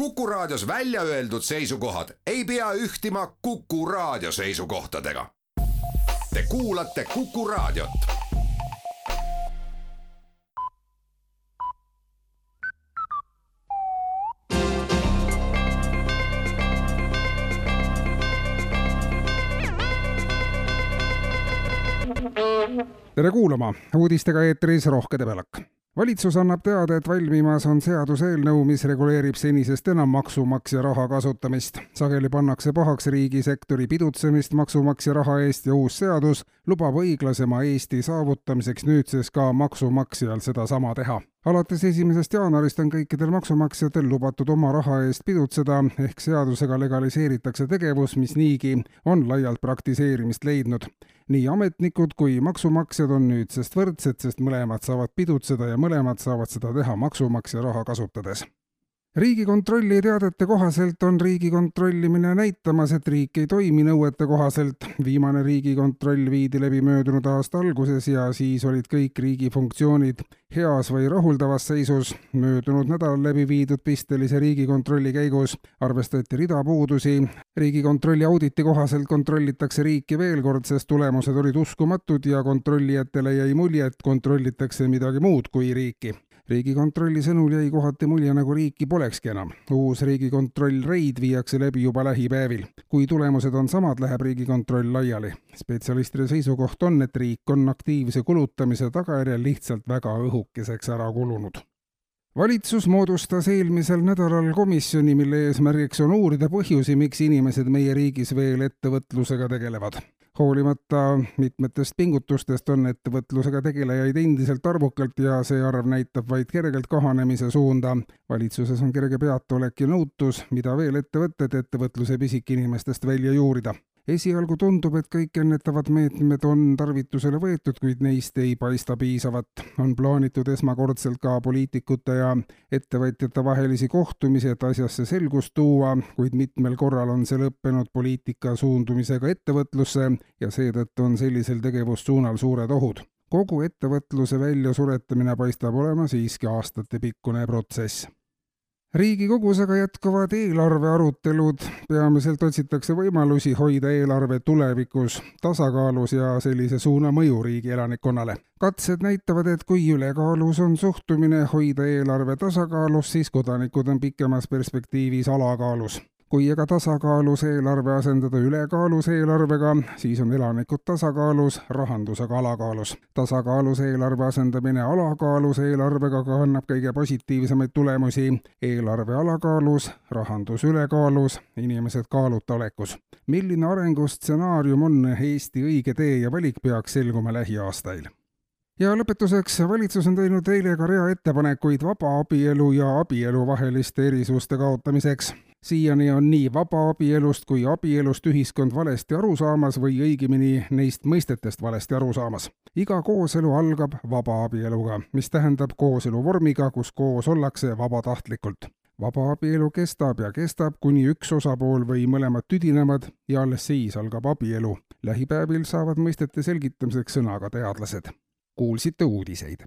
Kuku Raadios välja öeldud seisukohad ei pea ühtima Kuku Raadio seisukohtadega. Te kuulate Kuku Raadiot. tere kuulama, uudistega eetris Rohke Debelak valitsus annab teada, et valmimas on seaduseelnõu, mis reguleerib senisest enam maksumaksja raha kasutamist. sageli pannakse pahaks riigisektori pidutsemist maksumaksja raha eest ja uus seadus lubab õiglasema Eesti saavutamiseks nüüdses ka maksumaksjal sedasama teha alates esimesest jaanuarist on kõikidel maksumaksjatel lubatud oma raha eest pidutseda, ehk seadusega legaliseeritakse tegevus, mis niigi on laialt praktiseerimist leidnud nii ametnikud kui maksumaksjad on nüüdsest võrdsed, sest mõlemad saavad pidutseda ja mõlemad saavad seda teha maksumaksja raha kasutades riigikontrolli teadete kohaselt on riigikontrollimine näitamas, et riik ei toimi nõuete kohaselt. viimane riigikontroll viidi läbi möödunud aasta alguses ja siis olid kõik riigi funktsioonid heas või rahuldavas seisus. möödunud nädalal läbi viidud pistelise riigikontrolli käigus arvestati rida puudusi. riigikontrolli auditi kohaselt kontrollitakse riiki veel kord, sest tulemused olid uskumatud ja kontrollijatele jäi mulje, et kontrollitakse midagi muud kui riiki riigikontrolli sõnul jäi kohati mulje, nagu riiki polekski enam. uus riigikontroll reid viiakse läbi juba lähipäevil. kui tulemused on samad, läheb riigikontroll laiali. spetsialistide seisukoht on, et riik on aktiivse kulutamise tagajärjel lihtsalt väga õhukeseks ära kulunud valitsus moodustas eelmisel nädalal komisjoni, mille eesmärgiks on uurida põhjusi, miks inimesed meie riigis veel ettevõtlusega tegelevad hoolimata mitmetest pingutustest on ettevõtlusega tegelejaid endiselt arvukalt ja see arv näitab vaid kergelt kahanemise suunda. valitsuses on kerge peataolek ja nõutus, mida veel ette võtta, et ettevõtluse pisikinimestest välja juurida esialgu tundub, et kõik ennetavad meetmed on tarvitusele võetud, kuid neist ei paista piisavat. on plaanitud esmakordselt ka poliitikute ja ettevõtjate vahelisi kohtumisi, et asjasse selgust tuua, kuid mitmel korral on see lõppenud poliitika suundumisega ettevõtlusse ja seetõttu on sellisel tegevussuunal suured ohud kogu ettevõtluse väljasuretamine paistab olema siiski aastatepikkune protsess riigikogus aga jätkuvad eelarve arutelud, peamiselt otsitakse võimalusi hoida eelarve tulevikus tasakaalus ja sellise suuna mõju riigi elanikkonnale. katsed näitavad, et kui ülekaalus on suhtumine hoida eelarve tasakaalus, siis kodanikud on pikemas perspektiivis alakaalus kui aga tasakaalus eelarve asendada ülekaalus eelarvega, siis on elanikud tasakaalus, rahandus aga alakaalus. tasakaalus eelarve asendamine alakaalus eelarvega kannab kõige positiivsemaid tulemusi. eelarve alakaalus, rahandus ülekaalus, inimesed kaaluta olekus. milline arengustsenaarium on Eesti õige tee ja valik peaks selguma lähiaastail ja lõpetuseks, valitsus on teinud eile ka rea ettepanekuid vabaabielu ja abielu vaheliste erisuste kaotamiseks siiani on nii vabaabielust kui abielust ühiskond valesti aru saamas või õigemini neist mõistetest valesti aru saamas. iga kooselu algab vabaabieluga, mis tähendab kooselu vormiga, kus koos ollakse vabatahtlikult. vabaabielu kestab ja kestab, kuni üks osapool või mõlemad tüdinevad ja alles siis algab abielu. lähipäevil saavad mõistete selgitamiseks sõna ka teadlased. kuulsite uudiseid